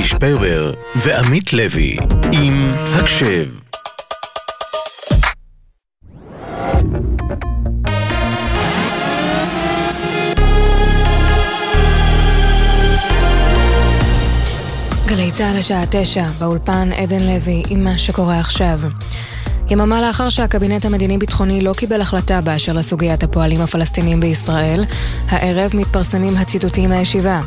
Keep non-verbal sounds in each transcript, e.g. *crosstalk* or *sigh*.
ליהי שפרבר ועמית לוי עם הקשב. גלי צה"ל השעה תשע, באולפן עדן לוי עם מה שקורה עכשיו. יממה לאחר שהקבינט המדיני-ביטחוני לא קיבל החלטה באשר לסוגיית הפועלים הפלסטינים בישראל, הערב מתפרסמים הציטוטים מהישיבה.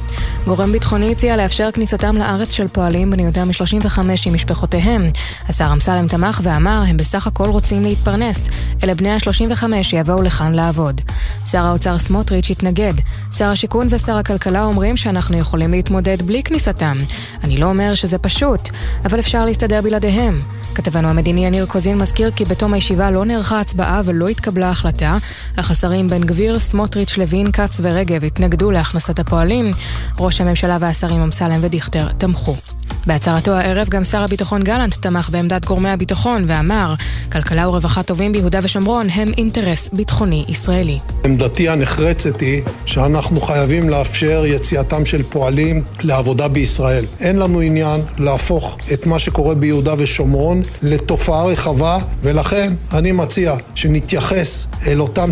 גורם ביטחוני הציע לאפשר כניסתם לארץ של פועלים בני יותר מ-35 עם משפחותיהם. השר אמסלם תמך ואמר, הם בסך הכל רוצים להתפרנס. אלה בני ה-35 שיבואו לכאן לעבוד. שר האוצר סמוטריץ' התנגד. שר השיכון ושר הכלכלה אומרים שאנחנו יכולים להתמודד בלי כניסתם. אני לא אומר שזה פשוט, אבל אפשר להסתדר בלעדיהם. כתבנו המדיני יניר קוזין מזכיר כי בתום הישיבה לא נערכה הצבעה ולא התקבלה החלטה, השרים בן גביר, סמוטריץ', לוין, כץ ורגב התנגדו להכנסת הפועלים. ראש הממשלה והשרים אמסלם ודיכטר תמכו. בהצהרתו הערב גם שר הביטחון גלנט תמך בעמדת גורמי הביטחון ואמר, כלכלה ורווחה טובים ביהודה ושומרון הם אינטרס ביטחוני ישראלי. עמדתי הנחרצת היא שאנחנו חייבים לאפשר יציאתם של פועלים לעבודה בישראל. אין לנו עניין להפוך את מה שקורה ביהודה ושומרון לתופעה רחבה, ולכן אני מציע שנתייחס אל אותם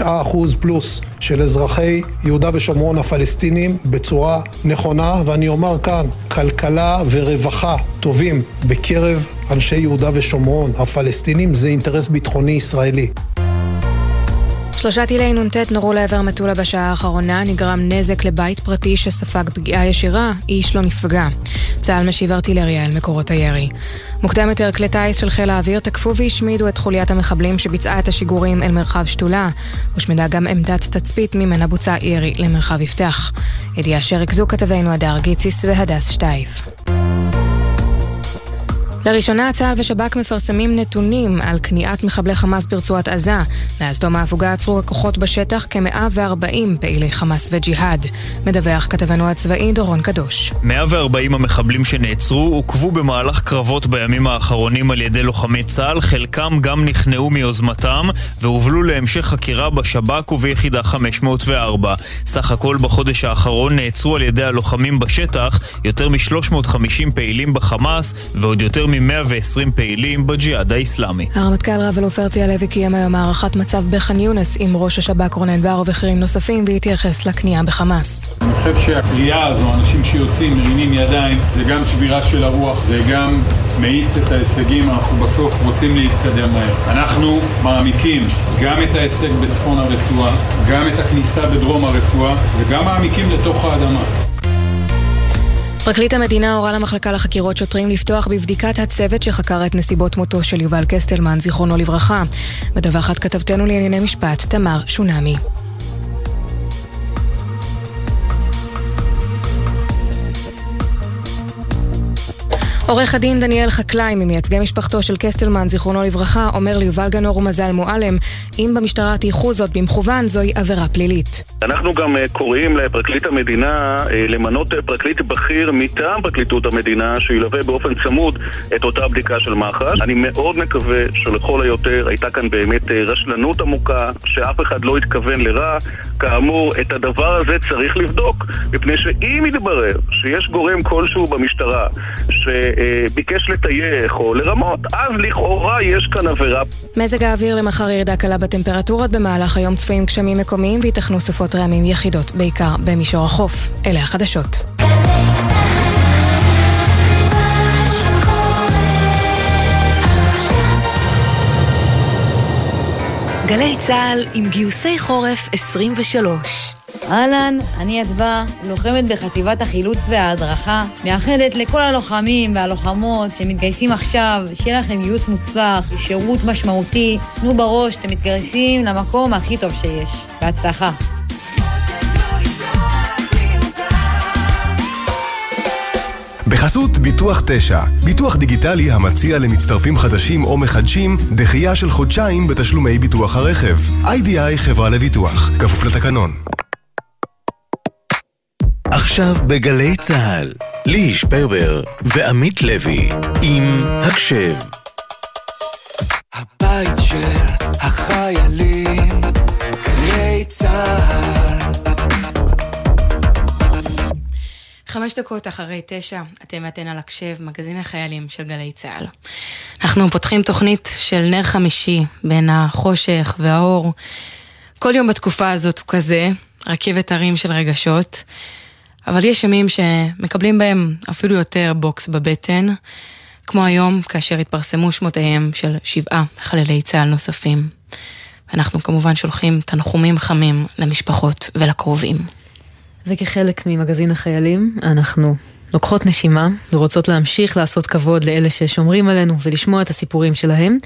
99% פלוס של אזרחי יהודה ושומרון הפלסטינים בצורה נכונה, ואני אומר כאן, כלכלה ורווחה טובים בקרב אנשי יהודה ושומרון הפלסטינים זה אינטרס ביטחוני ישראלי. שלושה טילי נ"ט נורו לעבר מטולה בשעה האחרונה, נגרם נזק לבית פרטי שספג פגיעה ישירה, איש לא נפגע. צה"ל משיב ארטילריה אל מקורות הירי. מוקדם יותר כלי טיס של חיל האוויר תקפו והשמידו את חוליית המחבלים שביצעה את השיגורים אל מרחב שתולה. הושמדה גם עמדת תצפית ממנה בוצע ירי למרחב יפתח. ידיעה שריכזו כתבינו הדר גיציס והדס שטייף. לראשונה צה"ל ושב"כ מפרסמים נתונים על כניעת מחבלי חמאס ברצועת עזה. מאז תום ההפוגה עצרו הכוחות בשטח כ-140 פעילי חמאס וג'יהאד. מדווח כתבנו הצבאי דורון קדוש. 140 המחבלים שנעצרו עוכבו במהלך קרבות בימים האחרונים על ידי לוחמי צה"ל, חלקם גם נכנעו מיוזמתם והובלו להמשך חקירה בשב"כ וביחידה 504. סך הכל בחודש האחרון נעצרו על ידי הלוחמים בשטח יותר מ-350 פעילים בחמאס ועוד יותר מ-120 פעילים בג'יהאד האיסלאמי. הרמטכ"ל רב-אלוף הרצי הלוי קיים היום הערכת מצב בח'אן יונס עם ראש השב"כ רונן בר ובכירים נוספים והתייחס לכניעה בחמאס. אני חושב שהקריאה הזו, אנשים שיוצאים, מרימים ידיים, זה גם שבירה של הרוח, זה גם מאיץ את ההישגים, אנחנו בסוף רוצים להתקדם מהר. אנחנו מעמיקים גם את ההישג בצפון הרצועה, גם את הכניסה בדרום הרצועה, וגם מעמיקים לתוך האדמה. פרקליט המדינה הורה למחלקה לחקירות שוטרים לפתוח בבדיקת הצוות שחקר את נסיבות מותו של יובל קסטלמן, זיכרונו לברכה. מדווחת כתבתנו לענייני משפט, תמר שונמי. עורך הדין דניאל חקלאי ממייצגי משפחתו של קסטלמן, זיכרונו לברכה, אומר ליובל גנור ומזל מועלם, אם במשטרה תייחו זאת במכוון, זוהי עבירה פלילית. אנחנו גם קוראים לפרקליט המדינה למנות פרקליט בכיר מטעם פרקליטות המדינה שילווה באופן צמוד את אותה בדיקה של מח"ש. אני מאוד מקווה שלכל היותר הייתה כאן באמת רשלנות עמוקה, שאף אחד לא התכוון לרע. כאמור, את הדבר הזה צריך לבדוק, מפני שאם יתברר שיש גורם כלשהו במשטרה ש... ביקש לטייח או לרמות, אז לכאורה יש כאן עבירה. מזג האוויר למחר ירידה קלה בטמפרטורות, במהלך היום צפויים גשמים מקומיים וייתכנו סופות רעמים יחידות, בעיקר במישור החוף. אלה החדשות. גלי צה"ל עם גיוסי חורף 23 אהלן, אני אדווה, לוחמת בחטיבת החילוץ וההדרכה, מאחלת לכל הלוחמים והלוחמות שמתגייסים עכשיו, שיהיה לכם גיוס מוצלח, שירות משמעותי, תנו בראש, אתם מתגייסים למקום הכי טוב שיש. בהצלחה. בחסות ביטוח 9, ביטוח דיגיטלי המציע למצטרפים חדשים או מחדשים דחייה של חודשיים בתשלומי ביטוח הרכב. איי-די-איי חברה לביטוח, כפוף לתקנון. עכשיו בגלי צה"ל, ליהי שפרבר ועמית לוי עם הקשב. הבית של החיילים, גלי צה"ל חמש דקות אחרי תשע, אתם ואתן על הקשב, מגזין החיילים של גלי צה"ל. אנחנו פותחים תוכנית של נר חמישי בין החושך והאור. כל יום בתקופה הזאת הוא כזה, רכבת הרים של רגשות, אבל יש ימים שמקבלים בהם אפילו יותר בוקס בבטן, כמו היום כאשר התפרסמו שמותיהם של שבעה חללי צה"ל נוספים. אנחנו כמובן שולחים תנחומים חמים למשפחות ולקרובים. וכחלק ממגזין החיילים, אנחנו לוקחות נשימה ורוצות להמשיך לעשות כבוד לאלה ששומרים עלינו ולשמוע את הסיפורים שלהם.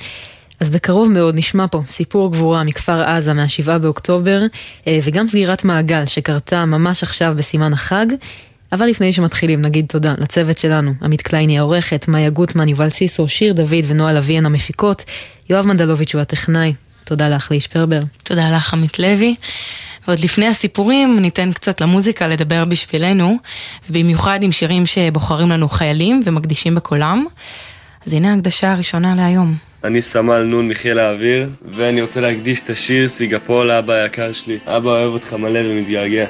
אז בקרוב מאוד נשמע פה סיפור גבורה מכפר עזה מה-7 באוקטובר, אה, וגם סגירת מעגל שקרתה ממש עכשיו בסימן החג. אבל לפני שמתחילים, נגיד תודה לצוות שלנו, עמית קלייני העורכת, מאיה גוטמן, יובל סיסו, שיר דוד ונועה לויין המפיקות, יואב מנדלוביץ' הוא הטכנאי. תודה לך, ליש פרבר. תודה לך, עמית לוי. ועוד לפני הסיפורים, ניתן קצת למוזיקה לדבר בשבילנו, ובמיוחד עם שירים שבוחרים לנו חיילים ומקדישים בקולם. אז הנה ההקדשה הראשונה להיום. אני סמל נון מחיל האוויר, ואני רוצה להקדיש את השיר סיגפור לאבא היקר שלי. אבא אוהב אותך מלא ומתגעגע.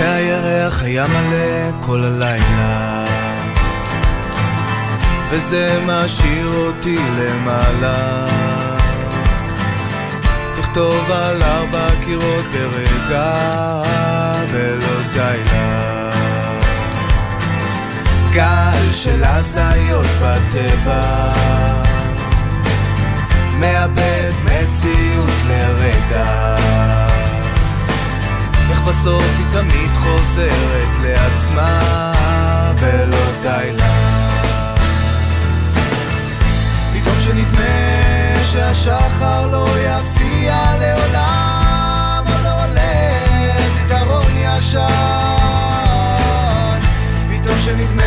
והירח היה מלא כל הלילה וזה משאיר אותי למעלה. תכתוב על ארבע קירות ברגע ולא די לה. גל של הזיות בטבע מאבד מציאות לרגע. איך בסוף היא תמיד חוזרת לעצמה ולא די לה שהשחר לא יפציע לעולם עוד עולה זיכרון ישן. פתאום שנדמה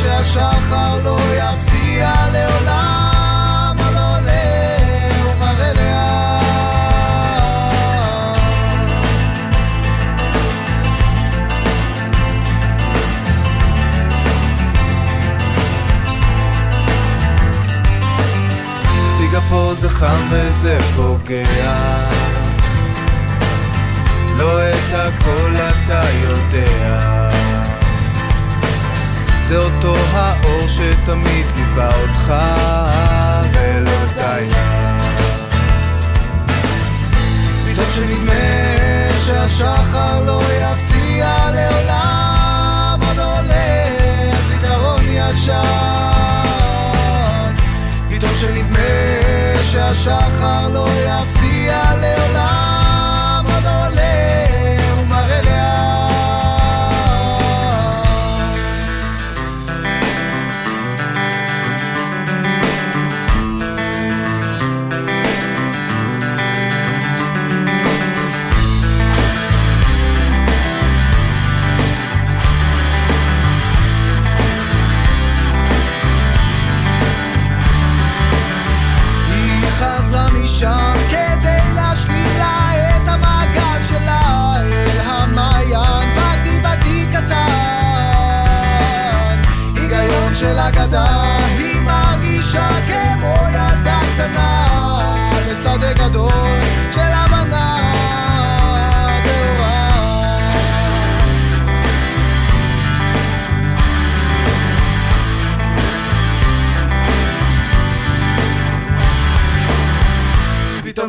שהשחר לא יפציע זה חם וזה פוגע. לא את הכל אתה יודע. זה אותו האור שתמיד ליווה אותך ולא די. פתאום שנדמה שהשחר לא יפציע לעולם עוד עולה זיכרון ישן שהשחר לא יפציע לעולם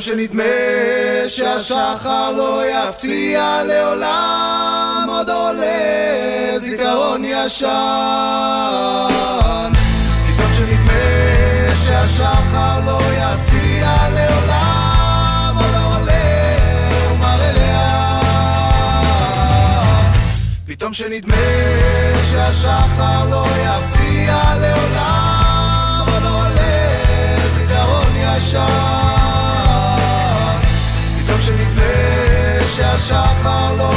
שנדמה שהשחר לא יפציע לעולם עוד עולה זיכרון ישן שהשחר לא יפציע לעולם עולה לאן פתאום שנדמה שהשחר לא לעולם עולה זיכרון ישן פתאום שנדמה שהשחר לא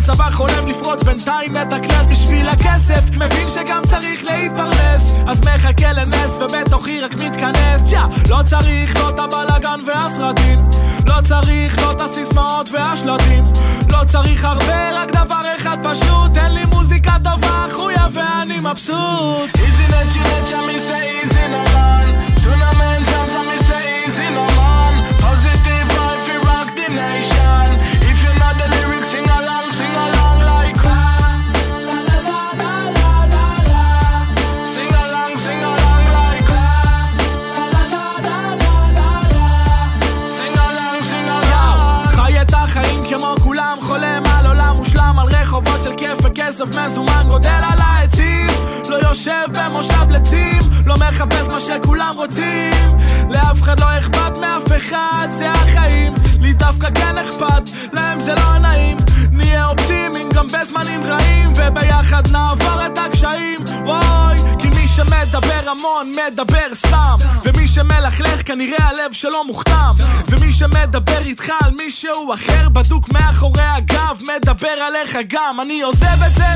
בזמן צבא חולם לפרוץ, בינתיים מתקלט בשביל הכסף. מבין שגם צריך להתפרנס, אז מחכה לנס, ובתוכי רק מתכנס. יא, לא צריך לא את הבלאגן והסרטים, לא צריך לא את הסיסמאות והשלטים, לא צריך הרבה, רק דבר אחד פשוט, תן לי מוזיקה טובה, חויה ואני מבסוט. איזי נצ'י נצ'ה מי זה איזי נאמן, טונאמן מזומן גודל על העצים. לא יושב במושב לצים לא מחפש מה שכולם רוצים. לאף אחד לא אכפת מאף אחד זה החיים. לי דווקא כן אכפת להם זה לא נעים. נהיה אופטימיים גם בזמנים רעים וביחד נעבור את הקשיים. וואי כי שמדבר המון מדבר סתם. ומי שמלכלך כנראה הלב שלו מוכתם. ומי שמדבר איתך על מישהו אחר בדוק מאחורי הגב מדבר עליך גם. אני עוזב את זה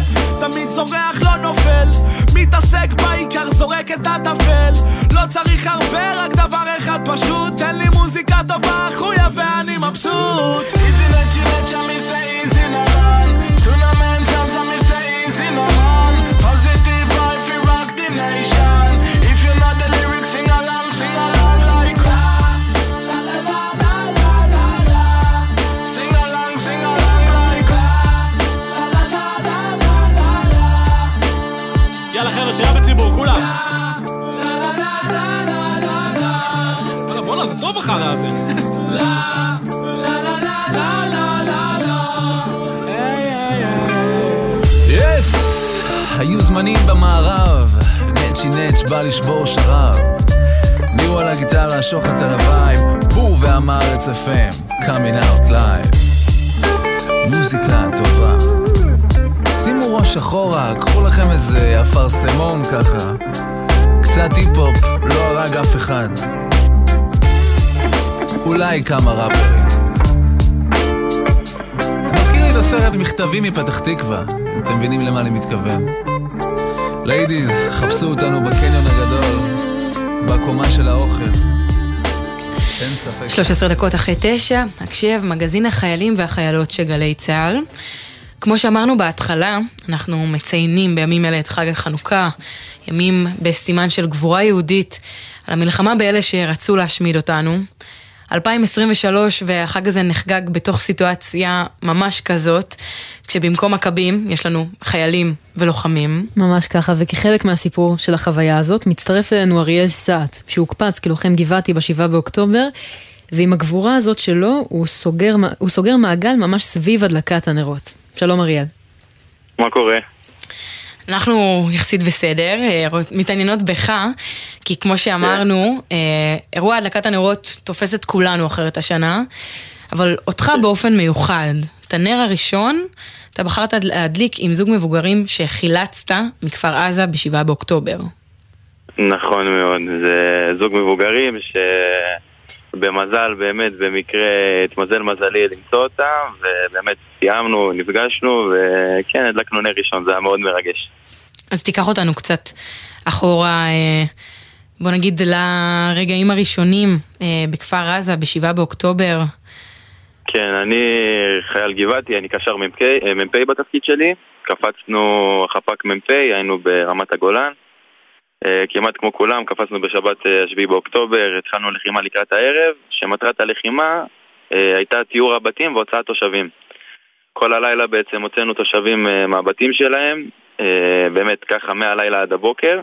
תמיד זורח לא נופל. מתעסק בעיקר זורק את הטפל. לא צריך הרבה רק דבר אחד פשוט. תן לי מוזיקה טובה חויה ואני מבסוט. איזי נצ'י נצ'ה מי זה איזי נאמן היו זמנים במערב, נצ'י נץ' בא לשבור שרב. מירו על הגיטרה, שוחט על הווייב, בור והמארץ FM, coming out live. מוזיקה טובה. שימו ראש אחורה, קחו לכם איזה אפרסמון ככה. קצת היפ-הופ, לא הרג אף אחד. אולי כמה ראפרים. מזכיר לי את הסרט מכתבים מפתח תקווה, אתם מבינים למה אני מתכוון. ליידיז, חפשו אותנו בקניון הגדול, בקומה של האוכל. אין ספק. 13 דקות אחרי תשע, הקשב, מגזין החיילים והחיילות של גלי צה"ל. כמו שאמרנו בהתחלה, אנחנו מציינים בימים אלה את חג החנוכה, ימים בסימן של גבורה יהודית, על המלחמה באלה שרצו להשמיד אותנו. 2023 והחג הזה נחגג בתוך סיטואציה ממש כזאת, כשבמקום מכבים יש לנו חיילים ולוחמים. ממש ככה, וכחלק מהסיפור של החוויה הזאת, מצטרף אלינו אריאל סאט, שהוקפץ כלוחם גבעתי ב-7 באוקטובר, ועם הגבורה הזאת שלו, הוא סוגר, הוא סוגר מעגל ממש סביב הדלקת הנרות. שלום אריאל. מה קורה? אנחנו יחסית בסדר, אה, מתעניינות בך, כי כמו שאמרנו, אה, אירוע הדלקת הנרות תופס את כולנו אחרת השנה, אבל אותך באופן מיוחד, את הנר הראשון, אתה בחרת להדליק עם זוג מבוגרים שחילצת מכפר עזה ב-7 באוקטובר. נכון מאוד, זה זוג מבוגרים שבמזל, באמת, במקרה התמזל מזלי למצוא אותם, ובאמת סיימנו, נפגשנו, וכן, הדלקנו נר ראשון, זה היה מאוד מרגש. אז תיקח אותנו קצת אחורה, אה, בוא נגיד לרגעים הראשונים אה, בכפר עזה, ב-7 באוקטובר. כן, אני חייל גבעתי, אני קשר מ"פ בתפקיד שלי. קפצנו חפ"ק מ"פ, היינו ברמת הגולן. כמעט כמו כולם, קפצנו בשבת 7 באוקטובר, התחלנו לחימה לקראת הערב, שמטרת הלחימה הייתה תיאור הבתים והוצאת תושבים. כל הלילה בעצם הוצאנו תושבים מהבתים שלהם, באמת ככה מהלילה עד הבוקר.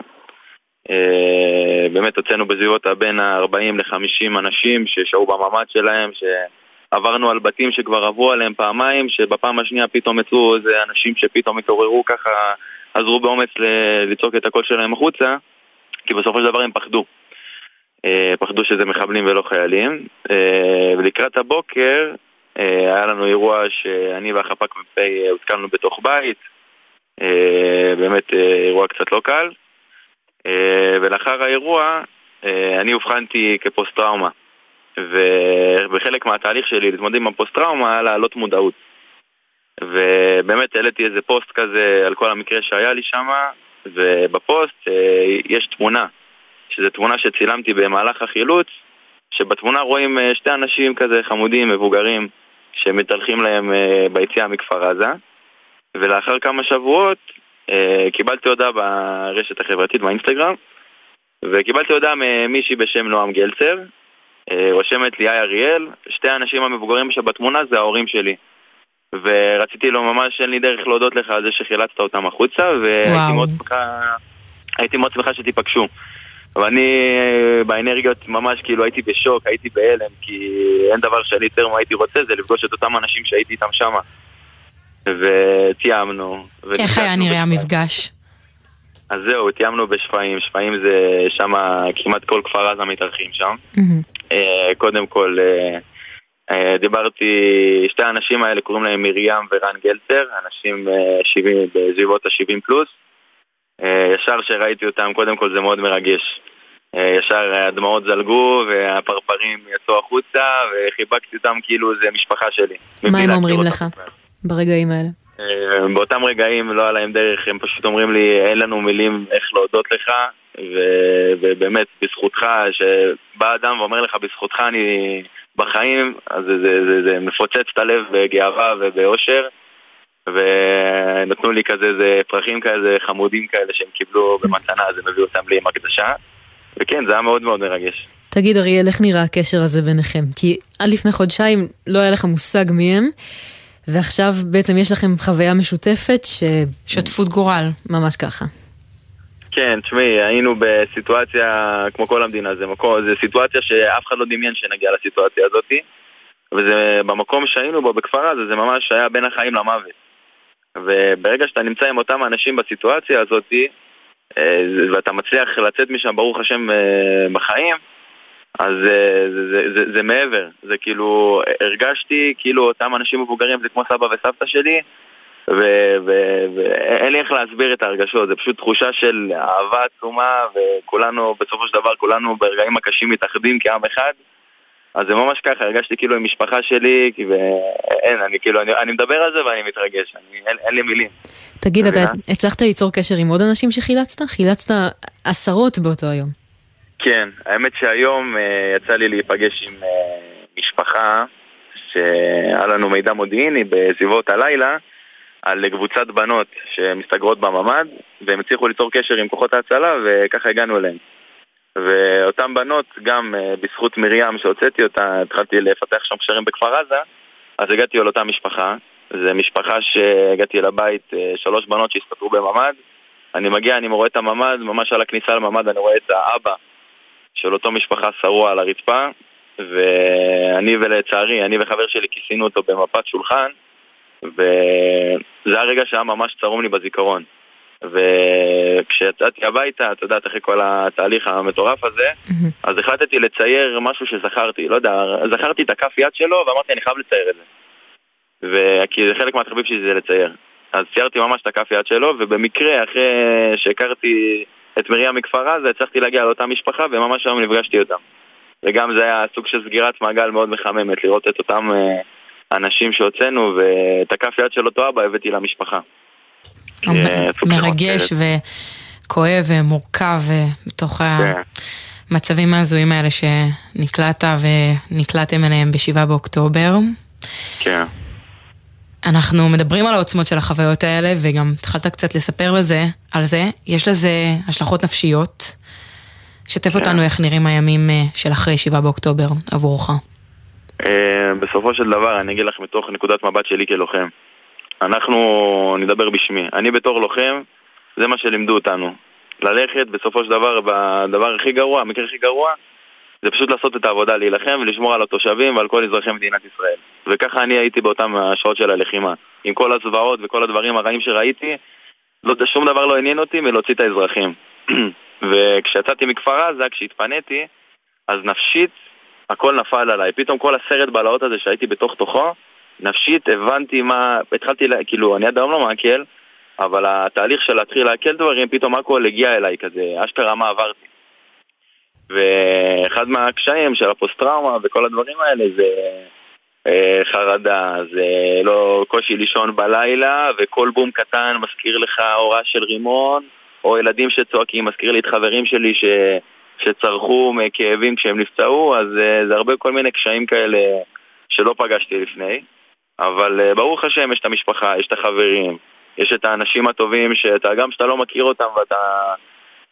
באמת הוצאנו בסביבות בין ה-40 ל-50 אנשים ששהו בממ"ד שלהם, שעברנו על בתים שכבר עברו עליהם פעמיים, שבפעם השנייה פתאום יצאו איזה אנשים שפתאום התעוררו ככה, עזרו באומץ לצעוק את הקול שלהם החוצה, כי בסופו של דבר הם פחדו. פחדו שזה מחבלים ולא חיילים. ולקראת הבוקר היה לנו אירוע שאני והחפ"ק מ"פ הותקלנו בתוך בית, אה, באמת אה, אירוע קצת לא קל. אה, ולאחר האירוע אה, אני אובחנתי כפוסט-טראומה. ובחלק מהתהליך שלי להתמודד עם הפוסט-טראומה היה להעלות מודעות. ובאמת העליתי איזה פוסט כזה על כל המקרה שהיה לי שם, ובפוסט אה, יש תמונה, שזו תמונה שצילמתי במהלך החילוץ, שבתמונה רואים אה, שתי אנשים כזה חמודים, מבוגרים, שמתהלכים להם אה, ביציאה מכפר עזה, ולאחר כמה שבועות קיבלתי הודעה ברשת החברתית, באינסטגרם, וקיבלתי הודעה ממישהי בשם נועם גלצר, רושמת לי היי אריאל, שתי האנשים המבוגרים שבתמונה זה ההורים שלי. ורציתי לו ממש, אין לי דרך להודות לך על זה שחילצת אותם החוצה, והייתי מאוד שמחה, הייתי מאוד שמחה שתיפגשו. ואני באנרגיות ממש כאילו הייתי בשוק, הייתי בהלם, כי אין דבר שאני יותר מה הייתי רוצה זה לפגוש את אותם אנשים שהייתי איתם שמה. ותיאמנו. איך היה נראה המפגש? אז זהו, תיאמנו בשפיים, שפיים זה שם כמעט כל כפר עזה מתארחים שם. Mm-hmm. קודם כל... אה, דיברתי, שתי האנשים האלה קוראים להם מרים ורן גלצר, אנשים 70, אה, בסביבות ה-70 פלוס. אה, ישר כשראיתי אותם, קודם כל זה מאוד מרגש. ישר הדמעות זלגו והפרפרים יצאו החוצה וחיבקתי אותם כאילו זה משפחה שלי. מה הם אומרים לך ברגעים האלה? באותם רגעים לא היה להם דרך, הם פשוט אומרים לי אין לנו מילים איך להודות לך ובאמת בזכותך, שבא אדם ואומר לך בזכותך אני בחיים, אז זה, זה, זה, זה מפוצץ את הלב בגאווה ובאושר. ונתנו לי כזה איזה פרחים כאלה חמודים כאלה שהם קיבלו במתנה, אז הם הביאו אותם לי עם הקדשה. וכן, זה היה מאוד מאוד מרגש. תגיד אריאל, איך נראה הקשר הזה ביניכם? כי עד לפני חודשיים לא היה לך מושג מי הם, ועכשיו בעצם יש לכם חוויה משותפת ש... שותפות גורל, ממש ככה. כן, תשמעי, היינו בסיטואציה, כמו כל המדינה, זה, מקום, זה סיטואציה שאף אחד לא דמיין שנגיע לסיטואציה הזאת וזה במקום שהיינו בו, בכפר הזה, זה ממש היה בין החיים למוות. וברגע שאתה נמצא עם אותם אנשים בסיטואציה הזאת, אה, ואתה מצליח לצאת משם, ברוך השם, אה, בחיים, אז אה, זה, זה, זה, זה מעבר. זה כאילו, הרגשתי כאילו אותם אנשים מבוגרים זה כמו סבא וסבתא שלי, ואין לי איך להסביר את ההרגשות, זה פשוט תחושה של אהבה עצומה, וכולנו, בסופו של דבר, כולנו ברגעים הקשים מתאחדים כעם אחד. אז זה ממש ככה, הרגשתי כאילו עם משפחה שלי, ואין, אני כאילו, אני, אני מדבר על זה ואני מתרגש, אני, אין, אין לי מילים. תגיד, אתה הצלחת ליצור קשר עם עוד אנשים שחילצת? חילצת עשרות באותו היום. כן, האמת שהיום uh, יצא לי להיפגש עם uh, משפחה שהיה לנו מידע מודיעיני בסביבות הלילה, על קבוצת בנות שמסתגרות בממ"ד, והם הצליחו ליצור קשר עם כוחות ההצלה, וככה הגענו אליהם. ואותן בנות, גם uh, בזכות מרים שהוצאתי אותה, התחלתי לפתח שם קשרים בכפר עזה, אז הגעתי אל אותה משפחה. זו משפחה שהגעתי לבית, uh, שלוש בנות שהסתתרו בממ"ד. אני מגיע, אני רואה את הממ"ד, ממש על הכניסה לממ"ד אני רואה את האבא של אותו משפחה שרוע על הרצפה, ואני ולצערי, אני וחבר שלי כיסינו אותו במפת שולחן, וזה הרגע שהיה ממש צרום לי בזיכרון. וכשיצאתי הביתה, את יודעת, אחרי כל התהליך המטורף הזה, mm-hmm. אז החלטתי לצייר משהו שזכרתי, לא יודע, זכרתי את הכף יד שלו ואמרתי, אני חייב לצייר את זה. וכי זה חלק מהתחביב שלי זה לצייר. אז ציירתי ממש את הכף יד שלו, ובמקרה, אחרי שהכרתי את מרים מכפר עזה, הצלחתי להגיע לאותה משפחה, וממש היום נפגשתי אותם. וגם זה היה סוג של סגירת מעגל מאוד מחממת, לראות את אותם... Uh, אנשים שהוצאנו, ואת הכף יד של אותו אבא הבאתי למשפחה. מרגש וכואב ומורכב בתוך כן. המצבים ההזויים האלה שנקלעת ונקלעתם אליהם ב-7 באוקטובר. כן. אנחנו מדברים על העוצמות של החוויות האלה, וגם התחלת קצת לספר לזה, על זה. יש לזה השלכות נפשיות. שתף כן. אותנו איך נראים הימים אה, של אחרי 7 באוקטובר עבורך. אה, בסופו של דבר, אני אגיד לך מתוך נקודת מבט שלי כלוחם. אנחנו נדבר בשמי. אני בתור לוחם, זה מה שלימדו אותנו. ללכת בסופו של דבר, בדבר הכי גרוע, המקרה הכי גרוע, זה פשוט לעשות את העבודה, להילחם ולשמור על התושבים ועל כל אזרחי מדינת ישראל. וככה אני הייתי באותן השעות של הלחימה. עם כל הזוועות וכל הדברים הרעים שראיתי, לא, שום דבר לא עניין אותי מלהוציא את האזרחים. *clears throat* וכשיצאתי מכפר עזה, כשהתפניתי, אז נפשית הכל נפל עליי. פתאום כל הסרט בלהות הזה שהייתי בתוך תוכו, נפשית הבנתי מה... התחלתי, לה, כאילו, אני עד היום לא מעכל, אבל התהליך של להתחיל לעכל דברים, פתאום הכל הגיע אליי כזה, אשכרה מה עברתי. ואחד מהקשיים של הפוסט-טראומה וכל הדברים האלה זה אה, חרדה, זה לא קושי לישון בלילה, וכל בום קטן מזכיר לך הוראה של רימון, או ילדים שצועקים, מזכיר לי את חברים שלי ש... שצרחו מכאבים כשהם נפצעו, אז אה, זה הרבה כל מיני קשיים כאלה שלא פגשתי לפני. אבל אה, ברוך השם, יש את המשפחה, יש את החברים, יש את האנשים הטובים שאתה, גם כשאתה לא מכיר אותם ואתה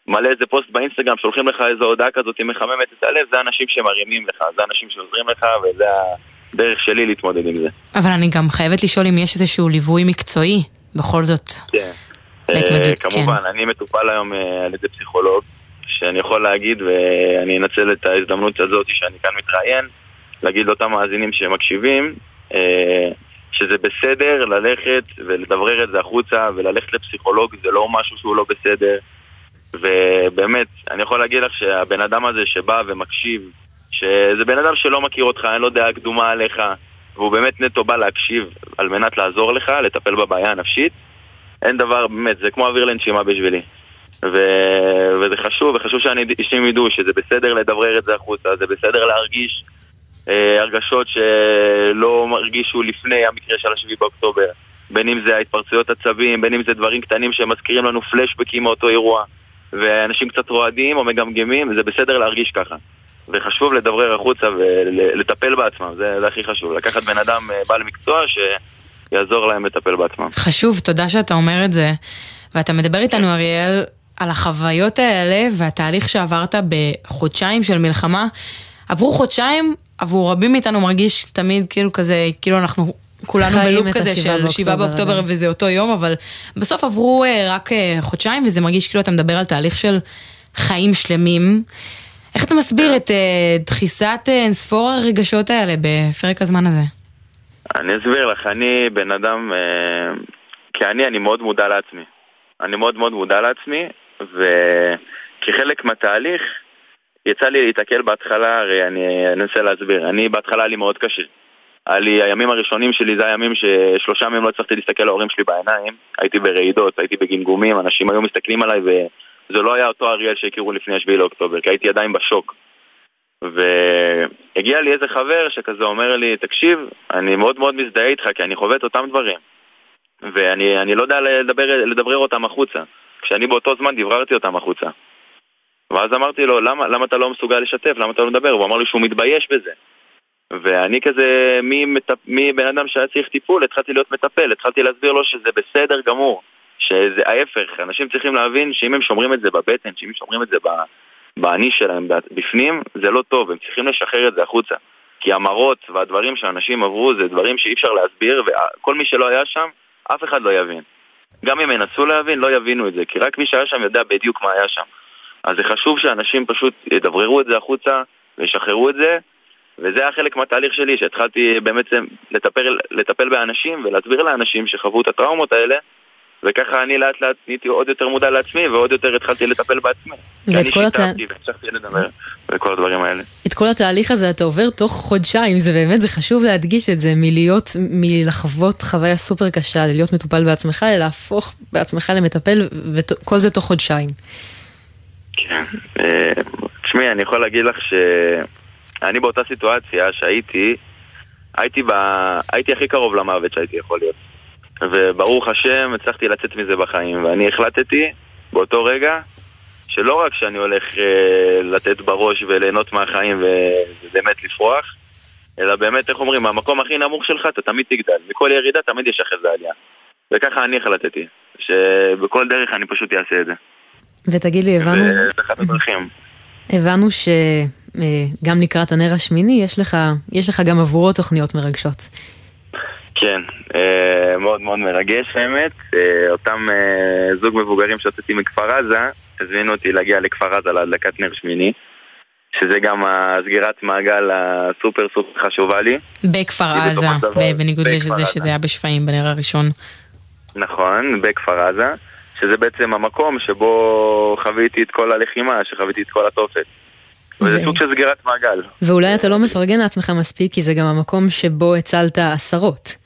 מלא איזה פוסט באינסטגרם, שולחים לך איזו הודעה כזאת מחממת את הלב, זה אנשים שמרימים לך, זה אנשים שעוזרים לך, וזה הדרך שלי להתמודד עם זה. אבל אני גם חייבת לשאול אם יש איזשהו ליווי מקצועי, בכל זאת. כן. אה, כמובן, כן. אני מטופל היום על ידי פסיכולוג, שאני יכול להגיד, ואני אנצל את ההזדמנות הזאת שאני כאן מתראיין, להגיד לאותם מאזינים שמקשיבים, אה, שזה בסדר ללכת ולדברר את זה החוצה וללכת לפסיכולוג זה לא משהו שהוא לא בסדר. ובאמת, אני יכול להגיד לך שהבן אדם הזה שבא ומקשיב, שזה בן אדם שלא מכיר אותך, אין לו דעה קדומה עליך והוא באמת נטו בא להקשיב על מנת לעזור לך, לטפל בבעיה הנפשית אין דבר, באמת, זה כמו אוויר לנשימה בשבילי ו... וזה חשוב, וחשוב שאנשים ידעו שזה בסדר לדברר את זה החוצה, זה בסדר להרגיש אה, הרגשות שלא הרגישו לפני המקרה של השביעי באוקטובר. בין אם זה ההתפרצויות עצבים, בין אם זה דברים קטנים שמזכירים לנו פלשבקים מאותו אירוע ואנשים קצת רועדים או מגמגמים, זה בסדר להרגיש ככה. וחשוב לדברר החוצה ולטפל בעצמם, זה, זה הכי חשוב. לקחת בן אדם אה, בעל מקצוע שיעזור להם לטפל בעצמם. חשוב, תודה שאתה אומר את זה. ואתה מדבר איתנו אריאל על החוויות האלה והתהליך שעברת בחודשיים של מלחמה עברו חודשיים, עבור רבים מאיתנו מרגיש תמיד כאילו כזה, כאילו אנחנו כולנו בלופ כזה של שבעה באוקטובר וזה אותו יום, אבל בסוף עברו uh, רק uh, חודשיים וזה מרגיש כאילו אתה מדבר על תהליך של חיים שלמים. איך אתה מסביר את uh, דחיסת uh, אינספור הרגשות האלה בפרק הזמן הזה? אני אסביר לך, אני בן אדם, uh, כי אני מאוד מודע לעצמי. אני מאוד מאוד מודע לעצמי, וכחלק מהתהליך, יצא לי להתקל בהתחלה, הרי אני אנסה להסביר. אני בהתחלה היה לי מאוד קשה. היה לי, הימים הראשונים שלי זה הימים ששלושה ימים לא הצלחתי להסתכל להורים שלי בעיניים. הייתי ברעידות, הייתי בגמגומים, אנשים היו מסתכלים עליי וזה לא היה אותו אריאל שהכירו לפני השביעי לאוקטובר, כי הייתי עדיין בשוק. והגיע לי איזה חבר שכזה אומר לי, תקשיב, אני מאוד מאוד מזדהה איתך כי אני חווה את אותם דברים. ואני לא יודע לדבר, לדברר אותם החוצה. כשאני באותו זמן דבררתי אותם החוצה. ואז אמרתי לו, למה, למה אתה לא מסוגל לשתף? למה אתה לא מדבר? הוא אמר לי שהוא מתבייש בזה. ואני כזה, מבן אדם שהיה צריך טיפול, התחלתי להיות מטפל, התחלתי להסביר לו שזה בסדר גמור, שזה ההפך, אנשים צריכים להבין שאם הם שומרים את זה בבטן, שאם הם שומרים את זה באני שלהם בפנים, זה לא טוב, הם צריכים לשחרר את זה החוצה. כי המראות והדברים שאנשים עברו זה דברים שאי אפשר להסביר, וכל מי שלא היה שם, אף אחד לא יבין. גם אם ינסו להבין, לא יבינו את זה, כי רק מי שהיה שם יודע בדיוק מה היה שם. אז זה חשוב שאנשים פשוט ידבררו את זה החוצה וישחררו את זה, וזה היה חלק מהתהליך שלי, שהתחלתי באמת לטפל, לטפל באנשים ולהסביר לאנשים שחוו את הטראומות האלה, וככה אני לאט לאט נהייתי עוד יותר מודע לעצמי ועוד יותר התחלתי לטפל בעצמי. ואת כל התהליך... והמשכתי לדבר וכל הדברים האלה. את כל התהליך הזה אתה עובר תוך חודשיים, זה באמת, זה חשוב להדגיש את זה, מלהיות, מלחוות חוויה סופר קשה, להיות מטופל בעצמך, להפוך בעצמך למטפל, וכל זה תוך חודשיים. כן. אה, תשמעי, אני יכול להגיד לך שאני באותה סיטואציה שהייתי, הייתי, ב... הייתי הכי קרוב למוות שהייתי יכול להיות. וברוך השם, הצלחתי לצאת מזה בחיים. ואני החלטתי באותו רגע שלא רק שאני הולך אה, לתת בראש וליהנות מהחיים ובאמת לפרוח, אלא באמת, איך אומרים, המקום הכי נמוך שלך אתה תמיד תגדל. מכל ירידה תמיד יש אחרי זה עלייה. וככה אני החלטתי, שבכל דרך אני פשוט אעשה את זה. ותגיד לי, הבנו... זה אחת הדרכים. הבנו שגם אה, לקראת הנר השמיני יש לך, יש לך גם עבורו תוכניות מרגשות. כן, אה, מאוד מאוד מרגש האמת. אה, אותם זוג מבוגרים שהוצאתי מכפר עזה, הזמינו אותי להגיע לכפר עזה להדלקת נר שמיני. שזה גם הסגירת מעגל הסופר סופר חשובה לי. בכפר עזה, בניגוד לזה שזה היה בשפיים בנר הראשון. נכון, בכפר עזה. שזה בעצם המקום שבו חוויתי את כל הלחימה, שחוויתי את כל התופת. וזה סוג של סגירת מעגל. ואולי אתה לא מפרגן לעצמך מספיק, כי זה גם המקום שבו הצלת עשרות.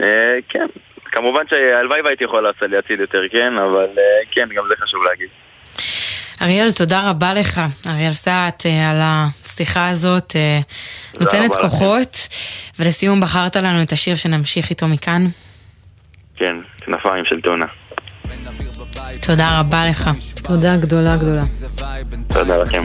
אה, כן, כמובן שהלוואי והייתי יכול להציל יותר, כן? אבל אה, כן, גם זה חשוב להגיד. אריאל, תודה רבה לך, אריאל סעט, אה, על השיחה הזאת, אה, נותנת כוחות. ולסיום, בחרת לנו את השיר שנמשיך איתו מכאן. כן, כנפיים של טונה. תודה רבה לך. תודה גדולה גדולה. תודה לכם.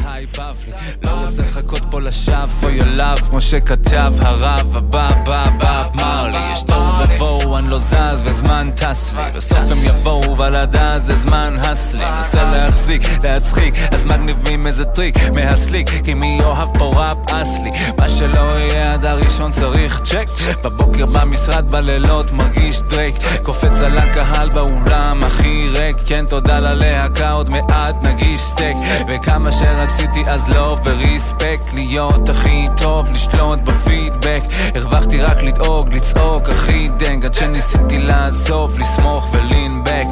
לא רוצה לחכות פה לשווא for your love כמו שכתב הרב הבא בא בא אמר לי יש תוהו ובוהו אני לא זז וזמן טס לי בסוף הם יבואו ולדע זה זמן הסלי נסה להחזיק להצחיק אז מגניבים איזה טריק מהסליק כי מי אוהב פה ראפ אסלי? מה שלא יהיה עד הראשון צריך צ'ק. בבוקר במשרד בלילות מרגיש דרייק קופץ על הקהל באולם הכי ריק. כן תודה ללהקה עוד מעט נגיש סטייק וכמה שרציתי אז לא וריספקט להיות הכי טוב לשלוט בפידבק. הרווחתי רק לדאוג לצעוק הכי דנג עד שניסיתי לעזוב לסמוך ולינבק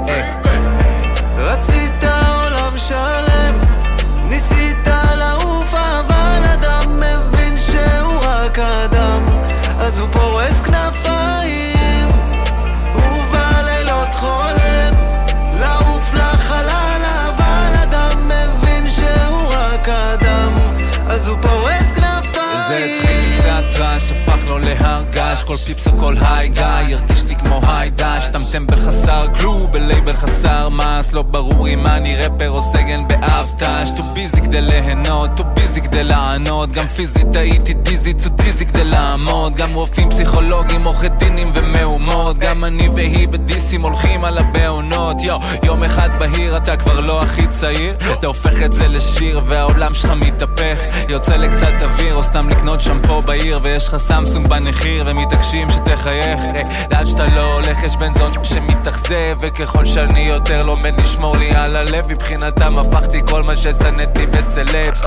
לו להר געש כל פיפס או כל היי גיא, הרגיש לי כמו היי דש סתם טמבל חסר כלום, בלייבל חסר מס לא ברור אם אני רפר או סגן באבטש טו ביזי כדי ליהנות, טו ביזי כדי לענות גם פיזית הייתי דיזי, טו דיזי כדי לעמוד. גם רופאים, פסיכולוגים, עורכי דינים ומהומות. גם אני והיא בדיסים הולכים על הבעונות. יו, יום אחד בהיר אתה כבר לא הכי צעיר. אתה הופך את זה לשיר והעולם שלך מתהפך. יוצא לקצת אוויר או סתם לקנות שמפו בעיר. ויש לך סמסונג בנחיר ומתעקשים שתחייך. אה, לאן שאתה לא הולך יש בן זון שמתאכזב וככל שאני יותר לומד לשמור לי על הלב. מבחינתם הפכתי כל מה ששנאתי ב celebs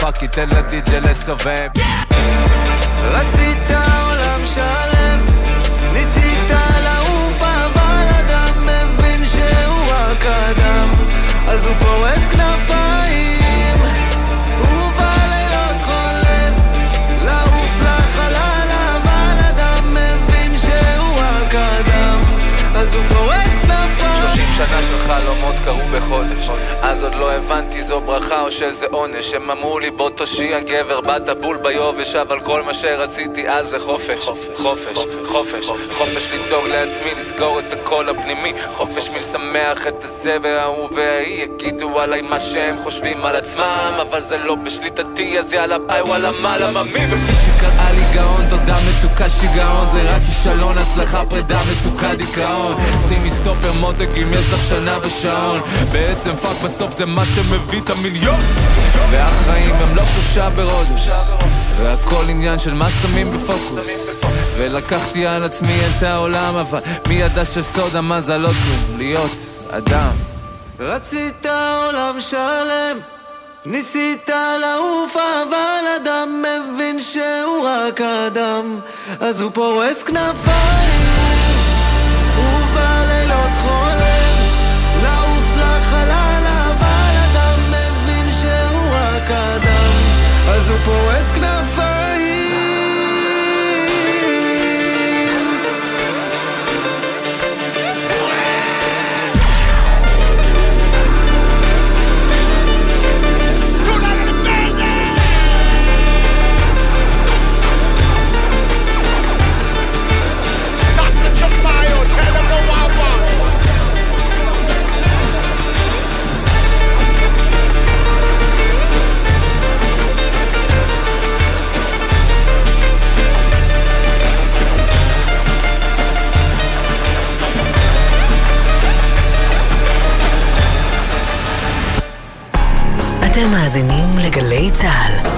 fuck it תן לדי.ג'י לסובב רצית עולם שלם ניסית לעוף אבל אדם מבין שהוא רק אדם. אז הוא פורס כנפיים 30 שנה של חלומות קרו בחודש אז עוד לא הבנתי זו ברכה או שזה עונש. הם אמרו לי בוא תושיע גבר באת בול ביובש אבל כל מה שרציתי אז זה חופש. חופש, חופש, חופש לדאוג לעצמי לסגור את הקול הפנימי. חופש מלשמח את הזה וההוא וההיא יגידו עליי מה שהם חושבים על עצמם. אבל זה לא בשליטתי אז יאללה ביי וואלה מה למה מי? ומי שקראה לי גאון תודה מתוקה שיגעון. זה רק כישלון הצלחה פרידה מצוקה דיכאון. שימי סטופר מותק אם יש לך שנה בשעון בעצם fuck בסוף זה מה שמביא את המיליון. והחיים הם לא חופשה ברודש והכל עניין של מה שמים בפוקוס. ולקחתי על עצמי את העולם אבל מי ידע שסוד המזלות הוא להיות אדם? רצית עולם שלם ניסית לעוף אבל אדם מבין שהוא רק אדם. אז הוא פורס כנפיים ובלילות חולם. לעוף לחלל אבל אדם מבין שהוא רק אדם. אז הוא פורס כנפיים אתם מאזינים לגלי צה"ל.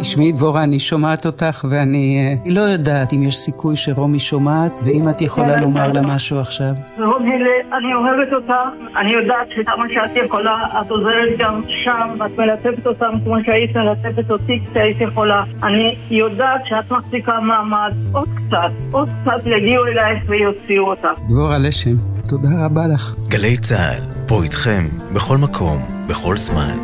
תשמעי דבורה, אני שומעת אותך ואני אה, לא יודעת אם יש סיכוי שרומי שומעת ואם את יכולה לומר לה משהו עכשיו. רומי, אני אוהבת אותך, אני יודעת שכמה שאת יכולה, את עוזרת גם שם, ואת מלטפת אותם כמו שהיית מלטפת אותי כשהיית יכולה. אני יודעת שאת מחזיקה מעמד, עוד קצת, עוד קצת יגיעו אלייך ויוציאו אותך. דבורה לשם, תודה רבה לך. גלי צה"ל, פה איתכם, בכל מקום, בכל זמן.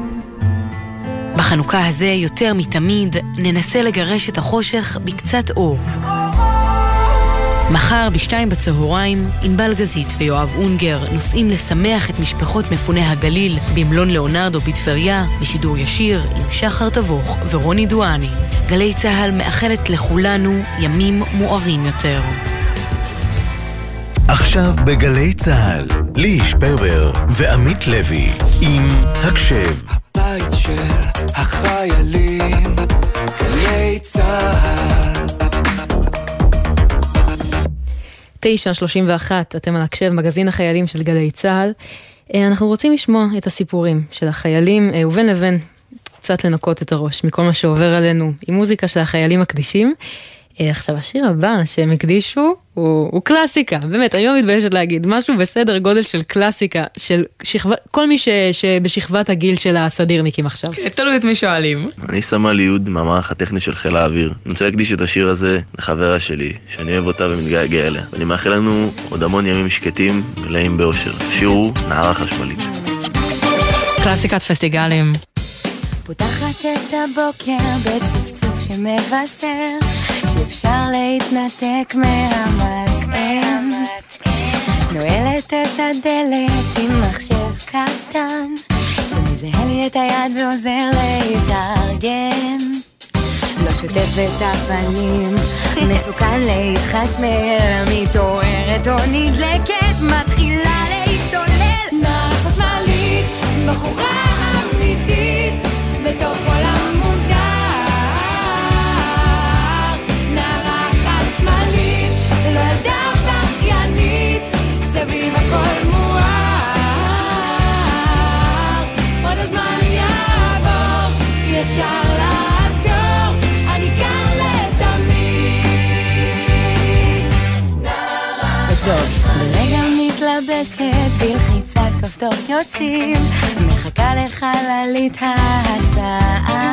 החנוכה הזה יותר מתמיד ננסה לגרש את החושך בקצת אור. מחר בשתיים בצהריים, ענבל גזית ויואב אונגר נוסעים לשמח את משפחות מפוני הגליל במלון ליאונרדו בטבריה, בשידור ישיר עם שחר תבוך ורוני דואני. גלי צה"ל מאחלת לכולנו ימים מוארים יותר. עכשיו בגלי צה"ל, ליהי שפרבר ועמית לוי עם הקשב. הבית של החיילים, גלי צה"ל 9.31, אתם על הקשב, מגזין החיילים של גלי צה"ל. אה, אנחנו רוצים לשמוע את הסיפורים של החיילים, אה, ובין לבין קצת לנקות את הראש מכל מה שעובר עלינו עם מוזיקה של החיילים הקדישים. אה, עכשיו השיר הבא שהם הקדישו הוא, הוא קלאסיקה, באמת, אני לא מתביישת להגיד, משהו בסדר גודל של קלאסיקה, של שכבה, כל מי ש, שבשכבת הגיל של הסדירניקים עכשיו. כן, תלוי את מי שואלים. אני סמל יוד מהמערך הטכני של חיל האוויר. אני רוצה להקדיש את השיר הזה לחברה שלי, שאני אוהב אותה ומתגעגע אליה. ואני מאחל לנו עוד המון ימים שקטים, מלאים באושר. השיר הוא נערה חשמלית. קלאסיקת פסטיגלים. פותחת את הבוקר בצפצוף שמבשר שאפשר להתנתק מהמטען נועלת את הדלת עם מחשב קטן שמזהה לי את היד ועוזר להתארגן לא שוטף את הפנים, מסוכן להתחשמל, מתעוררת או נדלקת, מתחילה להשתולל. נער חשמלית, בחורה מתלבשת בלחיצת כפתור יוצאים, מחכה לחללית ההסעה.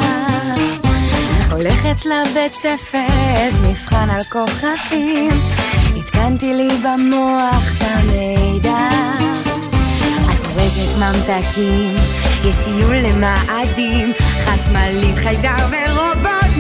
הולכת לבית ספר, יש מבחן על כוכבים, עדכנתי לי במוח את המידע. אז אורזת ממתקים, יש טיול למאדים, חשמלית, חייזר ורובוט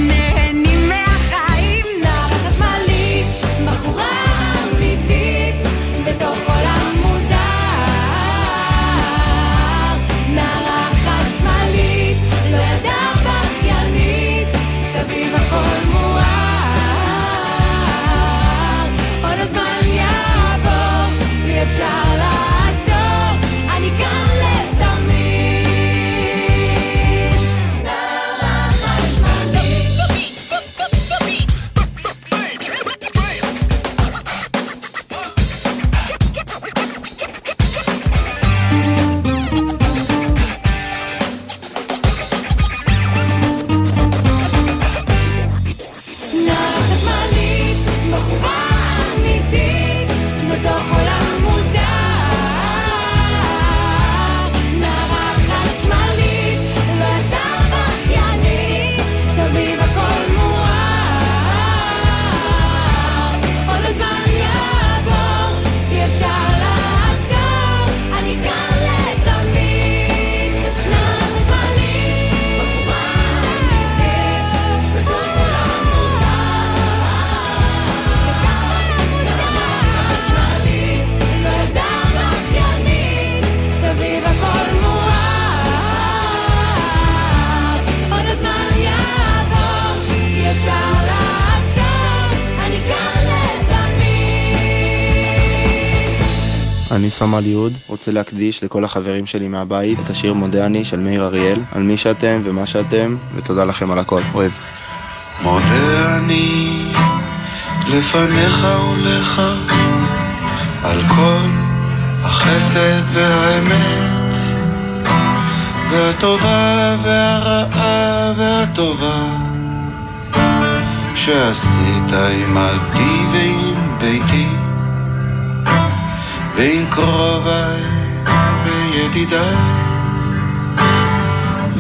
סמל יהוד, רוצה להקדיש לכל החברים שלי מהבית את השיר מודה אני של מאיר אריאל, על מי שאתם ומה שאתם, ותודה לכם על הכל. אוהב. מודה אני לפניך ולך על כל החסד והאמת והטובה והרעה והטובה שעשית עם עבדי ועם ביתי ועם קרוביי וידידיי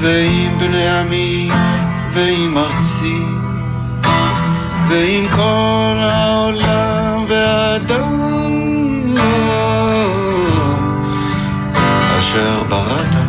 ועם בני עמי ועם ארצי ועם כל העולם והאדם אשר בראת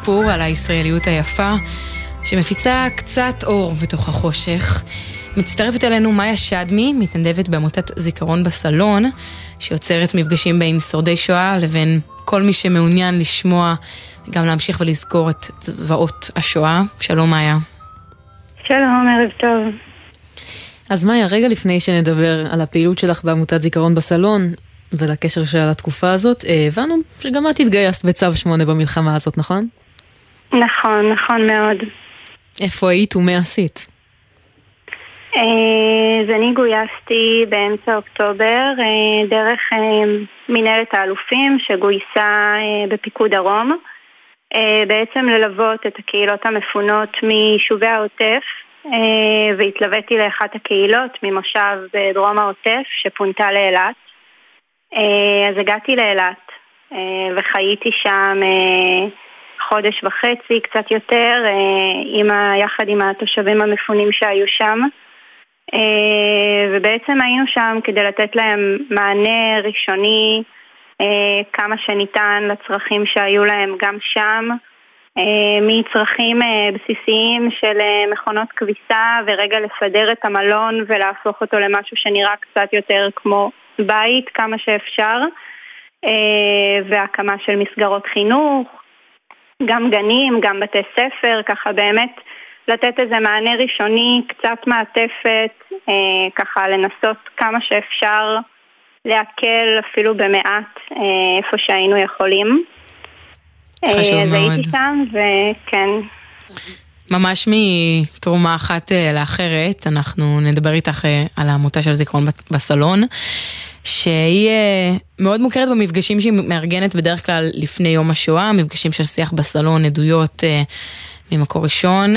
סיפור על הישראליות היפה, שמפיצה קצת אור בתוך החושך. מצטרפת אלינו מאיה שדמי, מתנדבת בעמותת זיכרון בסלון, שיוצרת מפגשים בין שורדי שואה לבין כל מי שמעוניין לשמוע וגם להמשיך ולזכור את זוועות השואה. שלום מאיה. שלום, ערב טוב. אז מאיה, רגע לפני שנדבר על הפעילות שלך בעמותת זיכרון בסלון ולקשר שלה לתקופה הזאת, אה, הבנו שגם את התגייסת בצו 8 במלחמה הזאת, נכון? נכון, נכון מאוד. איפה היית ומה עשית? אה, אז אני גויסתי באמצע אוקטובר אה, דרך אה, מנהלת האלופים שגויסה בפיקוד דרום, בעצם ללוות את הקהילות המפונות מיישובי העוטף, והתלוויתי לאחת הקהילות ממושב בדרום העוטף שפונתה לאילת. אז הגעתי לאילת וחייתי שם חודש וחצי, קצת יותר, אה, עם ה, יחד עם התושבים המפונים שהיו שם. אה, ובעצם היינו שם כדי לתת להם מענה ראשוני אה, כמה שניתן לצרכים שהיו להם גם שם, מצרכים בסיסיים של מכונות כביסה ורגע לסדר את המלון ולהפוך אותו למשהו שנראה קצת יותר כמו בית כמה שאפשר, והקמה של מסגרות חינוך, גם גנים, גם בתי ספר, ככה באמת לתת איזה מענה ראשוני, קצת מעטפת, אה, ככה לנסות כמה שאפשר להקל אפילו במעט אה, איפה שהיינו יכולים. חשוב אה, מאוד. הייתי שם, וכן. ממש מתרומה אחת אה, לאחרת, אנחנו נדבר איתך אה, על העמותה של זיכרון בסלון, שהיא אה, מאוד מוכרת במפגשים שהיא מארגנת בדרך כלל לפני יום השואה, מפגשים של שיח בסלון, עדויות ממקור ראשון,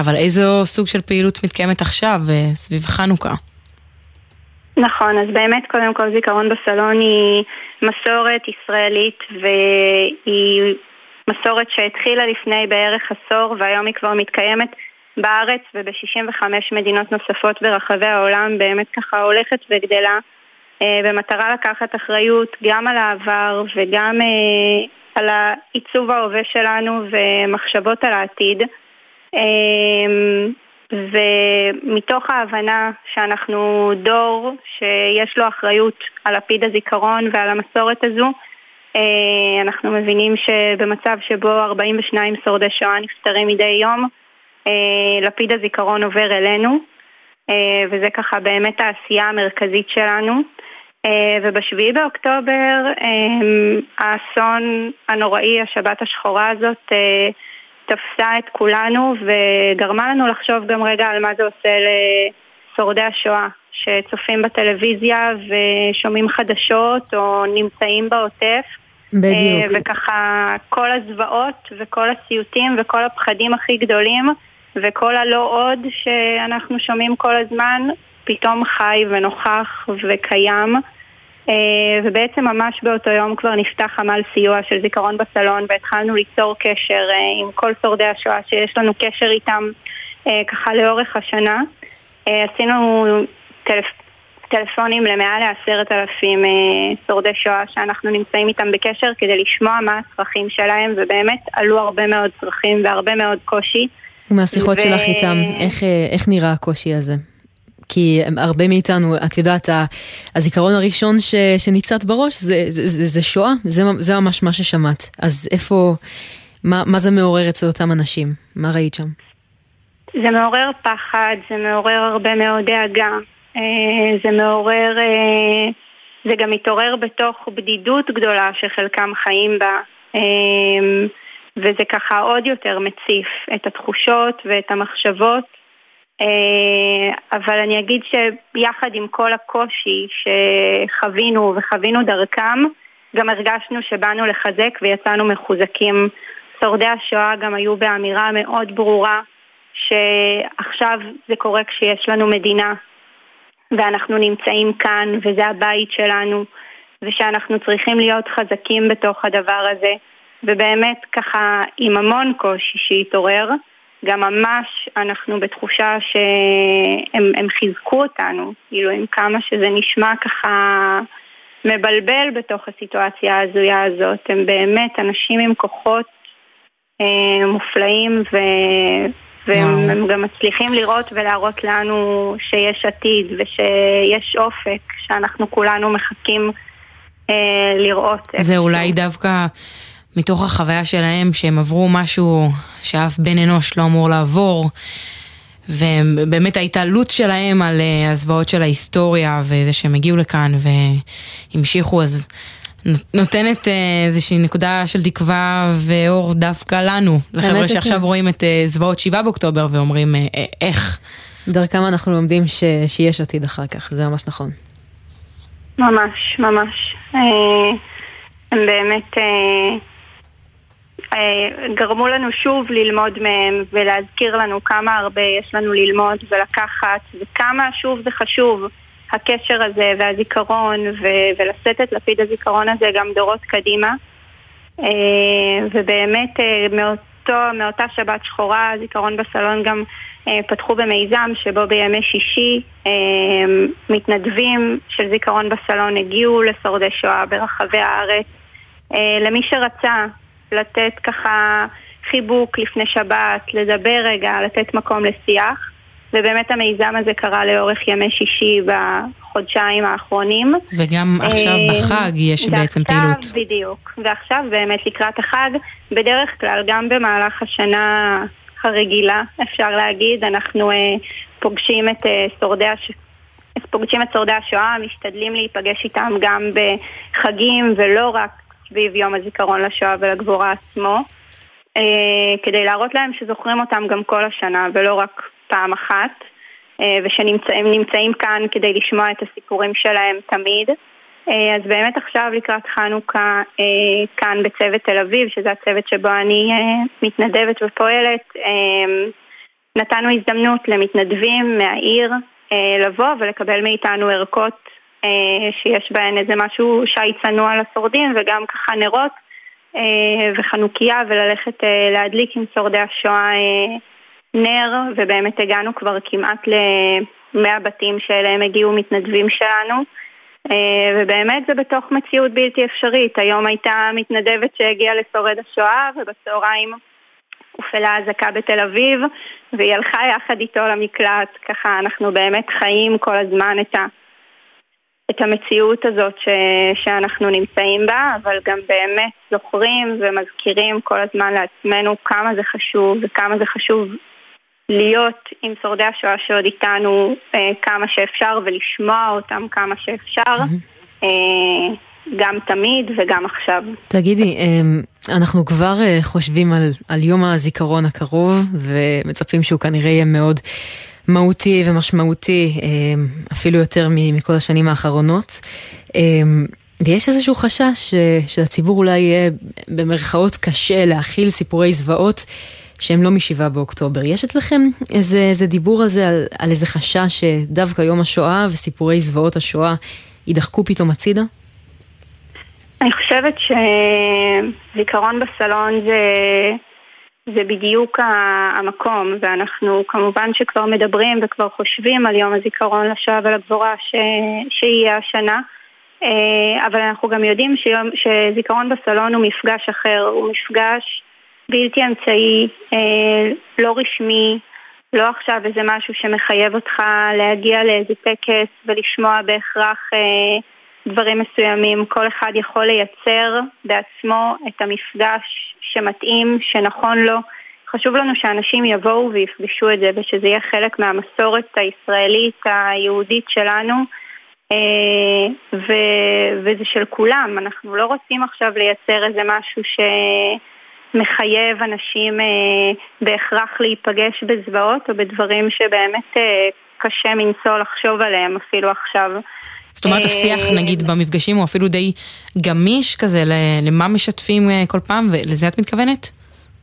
אבל איזו סוג של פעילות מתקיימת עכשיו סביב חנוכה? נכון, אז באמת קודם כל זיכרון בסלון היא מסורת ישראלית והיא מסורת שהתחילה לפני בערך עשור והיום היא כבר מתקיימת בארץ וב-65 מדינות נוספות ברחבי העולם, באמת ככה הולכת וגדלה אה, במטרה לקחת אחריות גם על העבר וגם אה, על העיצוב ההווה שלנו ומחשבות על העתיד. אה, ומתוך ההבנה שאנחנו דור שיש לו אחריות על לפיד הזיכרון ועל המסורת הזו, אנחנו מבינים שבמצב שבו 42 שורדי שואה נפטרים מדי יום, אה, לפיד הזיכרון עובר אלינו, אה, וזה ככה באמת העשייה המרכזית שלנו. ובשביעי באוקטובר האסון הנוראי, השבת השחורה הזאת, תפסה את כולנו וגרמה לנו לחשוב גם רגע על מה זה עושה לשורדי השואה שצופים בטלוויזיה ושומעים חדשות או נמצאים בעוטף. בדיוק. וככה כל הזוועות וכל הסיוטים וכל הפחדים הכי גדולים וכל הלא עוד שאנחנו שומעים כל הזמן פתאום חי ונוכח וקיים. אה, ובעצם ממש באותו יום כבר נפתח עמל סיוע של זיכרון בסלון והתחלנו ליצור קשר אה, עם כל שורדי השואה שיש לנו קשר איתם אה, ככה לאורך השנה. עשינו טלפ... טלפונים למעל לעשרת אלפים שורדי שואה שאנחנו נמצאים איתם בקשר כדי לשמוע מה הצרכים שלהם ובאמת עלו הרבה מאוד צרכים והרבה מאוד קושי. ומהשיחות ו... שלך איתם, איך, איך נראה הקושי הזה? כי הרבה מאיתנו, את יודעת, הזיכרון הראשון ש, שניצת בראש זה, זה, זה, זה שואה, זה, זה ממש מה ששמעת. אז איפה, מה, מה זה מעורר אצל אותם אנשים? מה ראית שם? זה מעורר פחד, זה מעורר הרבה מאוד דאגה, אה, זה מעורר, אה, זה גם מתעורר בתוך בדידות גדולה שחלקם חיים בה. אה, וזה ככה עוד יותר מציף את התחושות ואת המחשבות אה, אבל אני אגיד שיחד עם כל הקושי שחווינו וחווינו דרכם, גם הרגשנו שבאנו לחזק ויצאנו מחוזקים. שורדי השואה גם היו באמירה מאוד ברורה שעכשיו זה קורה כשיש לנו מדינה ואנחנו נמצאים כאן וזה הבית שלנו ושאנחנו צריכים להיות חזקים בתוך הדבר הזה. ובאמת ככה עם המון קושי שהתעורר גם ממש אנחנו בתחושה שהם חיזקו אותנו, כאילו עם כמה שזה נשמע ככה מבלבל בתוך הסיטואציה ההזויה הזאת, הם באמת אנשים עם כוחות אה, מופלאים ו... והם גם מצליחים לראות ולהראות לנו שיש עתיד ושיש אופק, שאנחנו כולנו מחכים אה, לראות. זה אולי דווקא מתוך החוויה שלהם שהם עברו משהו שאף בן אנוש לא אמור לעבור. ובאמת ההתעלות שלהם על אה, הזוועות של ההיסטוריה וזה שהם הגיעו לכאן והמשיכו אז נותנת אה, איזושהי נקודה של תקווה ואור דווקא לנו, לחבר'ה שעכשיו רואים את אה, זוועות 7 באוקטובר ואומרים איך. דרכם אנחנו לומדים ש... שיש עתיד אחר כך, זה ממש נכון. ממש, ממש. הם באמת... אה, גרמו לנו שוב ללמוד מהם ולהזכיר לנו כמה הרבה יש לנו ללמוד ולקחת וכמה שוב זה חשוב הקשר הזה והזיכרון ו- ולשאת את לפיד הזיכרון הזה גם דורות קדימה אה, ובאמת אה, מאותו, מאותה שבת שחורה זיכרון בסלון גם פתחו במיזם שבו בימי שישי מתנדבים של זיכרון בסלון הגיעו לשורדי שואה ברחבי הארץ למי שרצה לתת ככה חיבוק לפני שבת, לדבר רגע, לתת מקום לשיח. ובאמת המיזם הזה קרה לאורך ימי שישי בחודשיים האחרונים. וגם עכשיו אה, בחג יש בעצם פעילות. ועכשיו בדיוק, ועכשיו באמת לקראת החג, בדרך כלל גם במהלך השנה הרגילה, אפשר להגיד, אנחנו אה, פוגשים את אה, שורדי הש... פוגשים את שורדי השואה, משתדלים להיפגש איתם גם בחגים ולא רק סביב יום הזיכרון לשואה ולגבורה עצמו, אה, כדי להראות להם שזוכרים אותם גם כל השנה ולא רק פעם אחת. אה, ושנמצאים נמצאים כאן כדי לשמוע את הסיפורים שלהם תמיד. אה, אז באמת עכשיו לקראת חנוכה אה, כאן בצוות תל אביב, שזה הצוות שבו אני מתנדבת ופועלת, נתנו הזדמנות למתנדבים מהעיר לבוא ולקבל מאיתנו ערכות שיש בהן איזה משהו שי צנוע לשורדים וגם ככה נרות וחנוכיה וללכת להדליק עם שורדי השואה אה, נר ובאמת הגענו כבר כמעט ל-100 בתים שאליהם הגיעו מתנדבים שלנו אה, ובאמת זה בתוך מציאות בלתי אפשרית. היום הייתה מתנדבת שהגיעה לשורד השואה ובצהריים הופעלה אזעקה בתל אביב והיא הלכה יחד איתו למקלט, ככה אנחנו באמת חיים כל הזמן את, ה, את המציאות הזאת ש, שאנחנו נמצאים בה, אבל גם באמת זוכרים ומזכירים כל הזמן לעצמנו כמה זה חשוב וכמה זה חשוב להיות עם שורדי השואה שעוד איתנו אה, כמה שאפשר ולשמוע אותם כמה שאפשר. אה, גם תמיד וגם עכשיו. תגידי, אמ, אנחנו כבר אה, חושבים על, על יום הזיכרון הקרוב ומצפים שהוא כנראה יהיה מאוד מהותי ומשמעותי, אמ, אפילו יותר מכל השנים האחרונות. ויש איזשהו חשש שלציבור אולי יהיה במרכאות קשה להכיל סיפורי זוועות שהם לא משבעה באוקטובר. יש אצלכם איזה, איזה דיבור הזה על, על איזה חשש שדווקא יום השואה וסיפורי זוועות השואה יידחקו פתאום הצידה? אני חושבת שזיכרון בסלון זה, זה בדיוק המקום, ואנחנו כמובן שכבר מדברים וכבר חושבים על יום הזיכרון לשואה ולגבורה ש, שיהיה השנה, אה, אבל אנחנו גם יודעים שיום, שזיכרון בסלון הוא מפגש אחר, הוא מפגש בלתי אמצעי, אה, לא רשמי, לא עכשיו איזה משהו שמחייב אותך להגיע לאיזה טקס ולשמוע בהכרח אה, דברים מסוימים. כל אחד יכול לייצר בעצמו את המפגש שמתאים, שנכון לו. חשוב לנו שאנשים יבואו ויפגשו את זה ושזה יהיה חלק מהמסורת הישראלית היהודית שלנו. אה, ו- וזה של כולם, אנחנו לא רוצים עכשיו לייצר איזה משהו שמחייב אנשים אה, בהכרח להיפגש בזוועות או בדברים שבאמת אה, קשה מנשוא לחשוב עליהם אפילו עכשיו. זאת אומרת, אה, השיח נגיד במפגשים הוא אפילו די גמיש כזה, למה משתפים אה, כל פעם, ולזה את מתכוונת?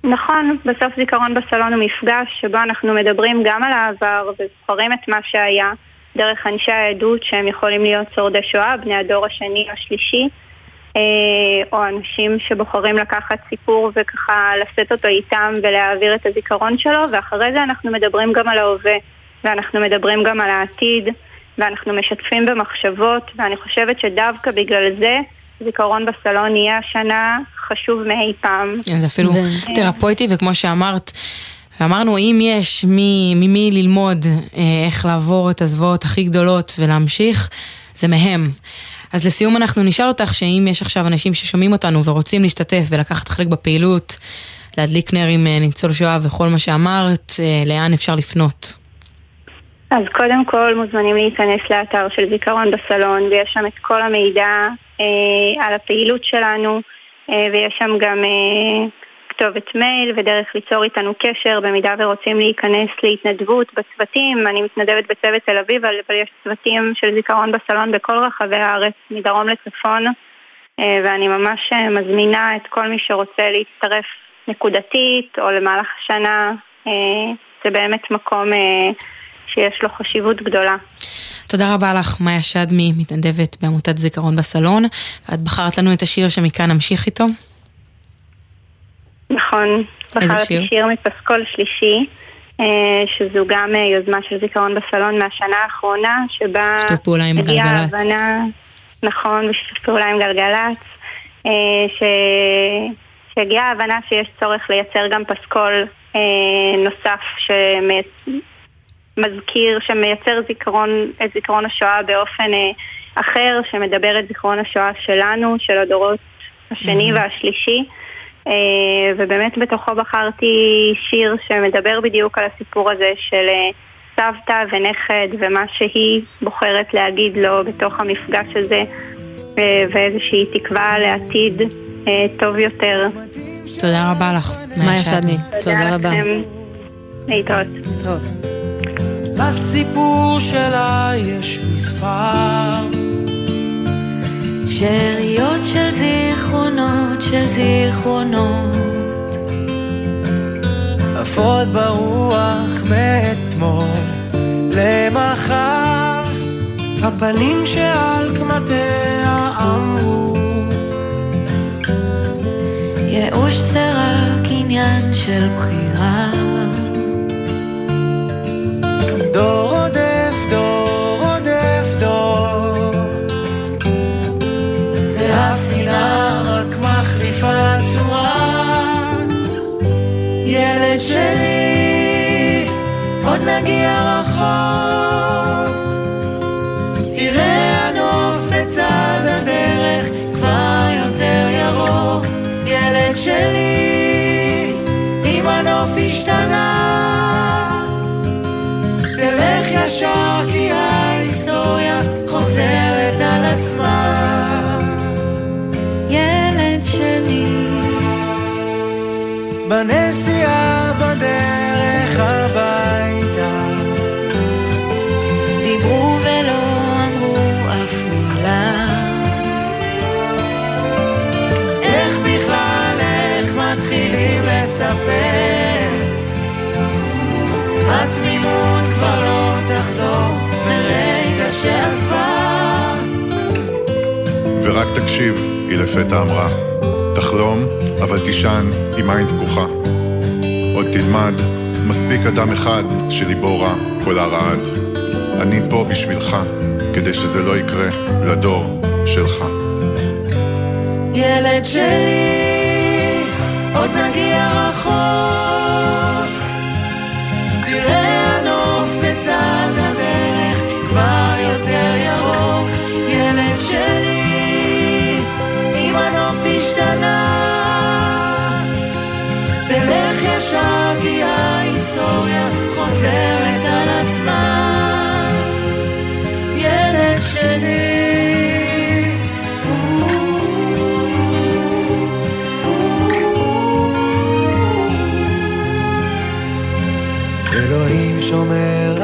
נכון, בסוף זיכרון בסלון הוא מפגש שבו אנחנו מדברים גם על העבר וזוכרים את מה שהיה דרך אנשי העדות שהם יכולים להיות שורדי שואה, בני הדור השני או השלישי, או אנשים שבוחרים לקחת סיפור וככה לשאת אותו איתם ולהעביר את הזיכרון שלו, ואחרי זה אנחנו מדברים גם על ההווה, ואנחנו מדברים גם על העתיד, ואנחנו משתפים במחשבות, ואני חושבת שדווקא בגלל זה זיכרון בסלון יהיה השנה חשוב מאי פעם. זה אפילו תרפויטי, וכמו שאמרת, ואמרנו, אם יש מי- ממי ללמוד אה, איך לעבור את הזוועות הכי גדולות ולהמשיך, זה מהם. אז לסיום אנחנו נשאל אותך שאם יש עכשיו אנשים ששומעים אותנו ורוצים להשתתף ולקחת חלק בפעילות, להדליק נר עם אה, ניצול שואה וכל מה שאמרת, אה, לאן אפשר לפנות? אז קודם כל מוזמנים להיכנס לאתר של זיכרון בסלון ויש שם את כל המידע אה, על הפעילות שלנו אה, ויש שם גם אה, כתובת מייל ודרך ליצור איתנו קשר במידה ורוצים להיכנס להתנדבות בצוותים. אני מתנדבת בצוות תל אביב אבל יש צוותים של זיכרון בסלון בכל רחבי הארץ, מדרום לצפון אה, ואני ממש אה, מזמינה את כל מי שרוצה להצטרף נקודתית או למהלך השנה. אה, זה באמת מקום שיש לו חשיבות גדולה. תודה רבה לך, מאיה שדמי, מתנדבת בעמותת זיכרון בסלון, ואת בחרת לנו את השיר שמכאן נמשיך איתו. נכון, בחרתי שיר? שיר מפסקול שלישי, אה, שזו גם אה, יוזמה של זיכרון בסלון מהשנה האחרונה, שבה שיתוף פעולה עם גלגלצ. ההבנה, נכון, בשיתוף פעולה עם גלגלצ, אה, ש... שהגיעה ההבנה שיש צורך לייצר גם פסקול נוסף שמזכיר, שמייצר זיכרון, את זיכרון השואה באופן אחר, שמדבר את זיכרון השואה שלנו, של הדורות השני Mhm. והשלישי. אה, ובאמת בתוכו בחרתי שיר שמדבר בדיוק על הסיפור הזה של אה, סבתא ונכד ומה שהיא בוחרת להגיד לו בתוך המפגש הזה אה, ואיזושהי תקווה לעתיד טוב יותר. תודה רבה לך, מאיה שדמי, תודה רבה. להתראות. לסיפור שלה יש מספר. שאריות של זיכרונות, של זיכרונות. עפות ברוח מאתמול למחר, הפנים שעל קמטיה אמרו. ייאוש זה רק עניין של בחירה. דור רודף, נגיע רחוק. תראה הנוף בצד הדרך, כבר יותר ירוק. ילד שלי, אם הנוף השתנה, תלך ישר כי ההיסטוריה חוזרת על עצמה. ילד שלי, בנסיעה שעזבה. ורק תקשיב, היא לפתע אמרה. תחלום, אבל תישן עם עין פקוחה. עוד תלמד, מספיק אדם אחד שליבו רע, כל הרעד. אני פה בשבילך, כדי שזה לא יקרה לדור שלך. ילד שלי, עוד נגיע רחוק.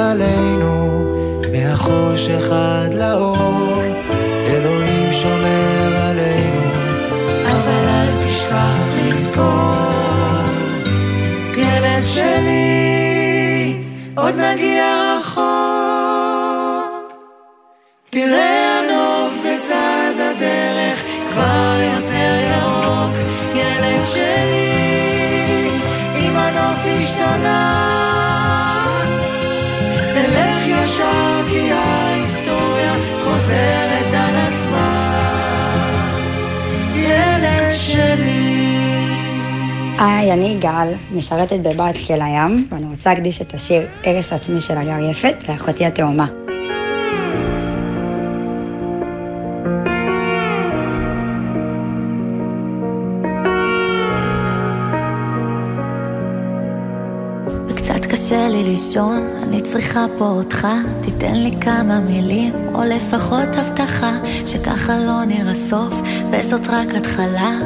עלינו מהחושך עד לאור. אלוהים שומר עלינו אבל אל תשכח לזכור. ילד שלי עוד נגיע רחוק. תראה הנוף בצד הדרך כבר יותר ירוק. ילד שלי אם הנוף השתנה היי, אני גל, משרתת בבה"ד חיל הים, ואני רוצה להקדיש את השיר ערש עצמי של הגר יפת לאחותי התאומה. קשה לי לישון, אני צריכה פה אותך, תיתן לי כמה מילים, או לפחות הבטחה, שככה לא נראה סוף, וזאת רק התחלה.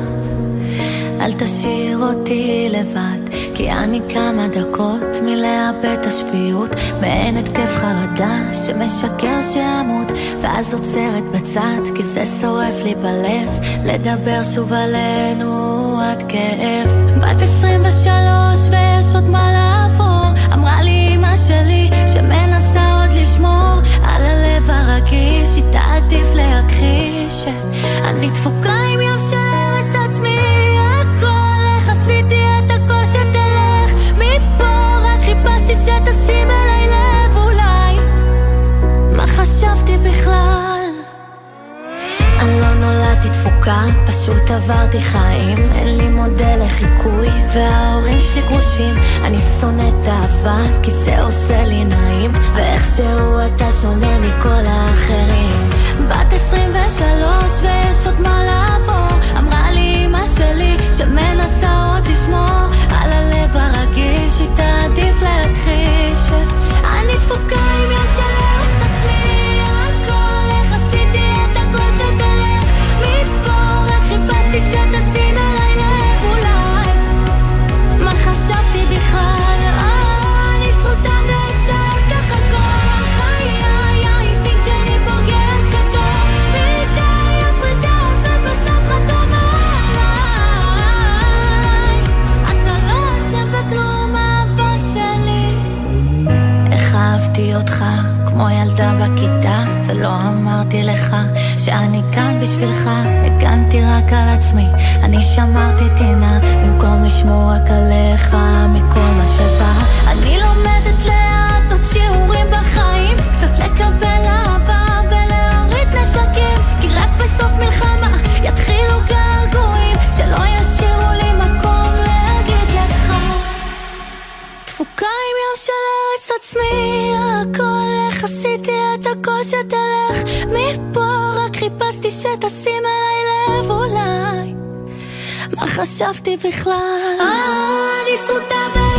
אל תשאיר אותי לבד, כי אני כמה דקות מלאבד את השפיות, מעין התקף חרדה שמשקר שאמות, ואז עוצרת בצד, כי זה שורף לי בלב, לדבר שוב עלינו עד כאב. בת 23 ויש עוד מה לעבור, אמרה לי אמא שלי שמנסה עוד לשמור על הלב הרגיש, איתה עדיף להכחיש שאני דפוקה עם ים של שתשים אליי לב אולי. מה חשבתי בכלל? אני לא נולדתי דפוקה, פשוט עברתי חיים. אין לי מודל לחיקוי וההורים שלי גרושים. אני שונאת אהבה כי זה עושה לי נעים. ואיכשהו אתה שונה מכל האחרים. בת 23 ויש עוד מה לעבור. אמרה לי אמא שלי שמנסה עוד לשמור הלב הרגיש איתה עדיף להכחיש. אני דפוקה עם ים של כמו ילדה בכיתה, ולא אמרתי לך שאני כאן בשבילך, הגנתי רק על עצמי, אני שמרתי טינה, במקום לשמור רק עליך מכל מה שבא. שתלך מפה, רק חיפשתי שתשים אליי לב אולי. מה חשבתי בכלל? אני סוטה ואשאר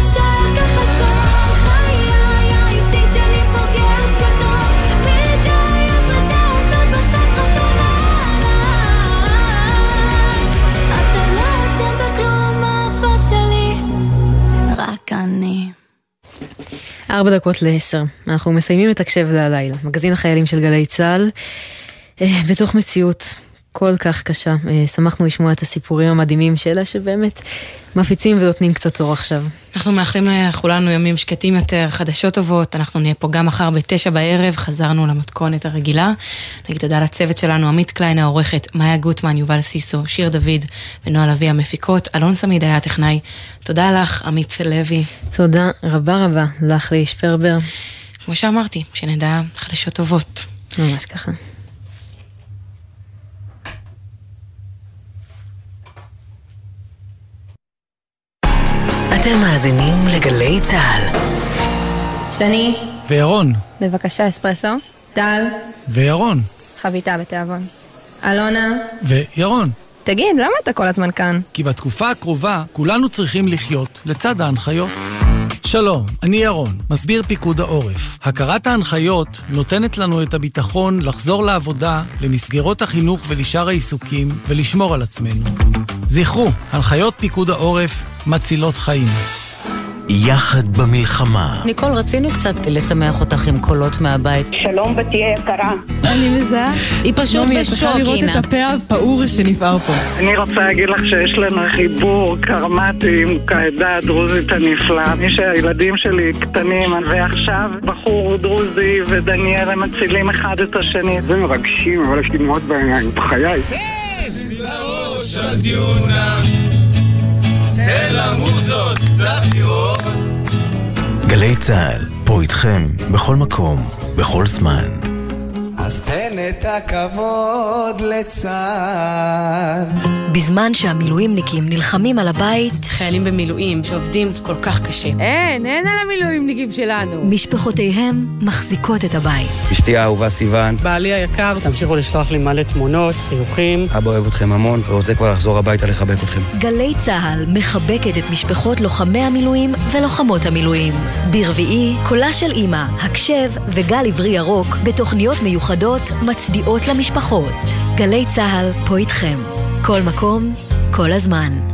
ארבע דקות לעשר. אנחנו מסיימים את הקשב להלילה. מגזין החיילים של גלי צה"ל, אה, בתוך מציאות כל כך קשה. אה, שמחנו לשמוע את הסיפורים המדהימים שלה, שבאמת מפיצים ונותנים קצת אור עכשיו. אנחנו מאחלים לכולנו ימים שקטים יותר, חדשות טובות, אנחנו נהיה פה גם מחר בתשע בערב, חזרנו למתכונת הרגילה. נגיד תודה לצוות שלנו, עמית קליין העורכת, מאיה גוטמן, יובל סיסו, שיר דוד ונועה לביא המפיקות, אלון סמיד היה הטכנאי. תודה לך, עמית לוי. תודה רבה רבה לך, לי שפרבר. כמו שאמרתי, שנדע חדשות טובות. ממש ככה. אתם מאזינים לגלי צה"ל. שני, וירון. בבקשה אספרסו. טל, וירון. חביתה בתיאבון. אלונה, וירון. תגיד, למה אתה כל הזמן כאן? כי בתקופה הקרובה כולנו צריכים לחיות לצד ההנחיות. שלום, אני ירון, מסביר פיקוד העורף. הכרת ההנחיות נותנת לנו את הביטחון לחזור לעבודה, למסגרות החינוך ולשאר העיסוקים, ולשמור על עצמנו. זכרו, הנחיות פיקוד העורף מצילות חיים. יחד במלחמה. ניקול, רצינו קצת לשמח אותך עם קולות מהבית. שלום בתי יקרה. אני מזהה. היא פשוט נעמי, את בשוק, צריכה לראות אינה. את הפה הפעור שנפער פה. אני רוצה להגיד לך שיש לנו חיבור קרמטי עם העדה הדרוזית הנפלאה. מי שהילדים שלי קטנים, ועכשיו בחור דרוזי ודניאל הם מצילים אחד את השני. זה מרגשים, אבל יש לי דמעות בעיניים, בחיי. לראש הדיונה, תן למוזות קצת לראות. גלי צה"ל, פה איתכם, בכל מקום, בכל זמן. אז תן את הכבוד לצה"ל. בזמן שהמילואימניקים נלחמים על הבית, חיילים במילואים שעובדים כל כך קשה. אין, אין על המילואימניקים שלנו. משפחותיהם מחזיקות את הבית. אשתי האהובה סיוון, בעלי היקר, תמשיכו לשלוח לי מלא תמונות, חיוכים. אבא אוהב אתכם המון ורוצה כבר לחזור הביתה לחבק אתכם. גלי צה"ל מחבקת את משפחות לוחמי המילואים ולוחמות המילואים. ברביעי, קולה של אימא, הקשב וגל עברי ירוק בתוכניות מיוחדות מצדיעות למשפחות. גלי צה"ל פה איתכם. כל מקום, כל הזמן.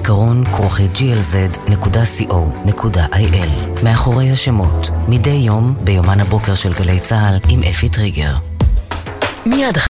זיכרון כרוכי glz.co.il מאחורי השמות, מדי יום ביומן הבוקר של גלי צה"ל עם אפי טריגר. מיד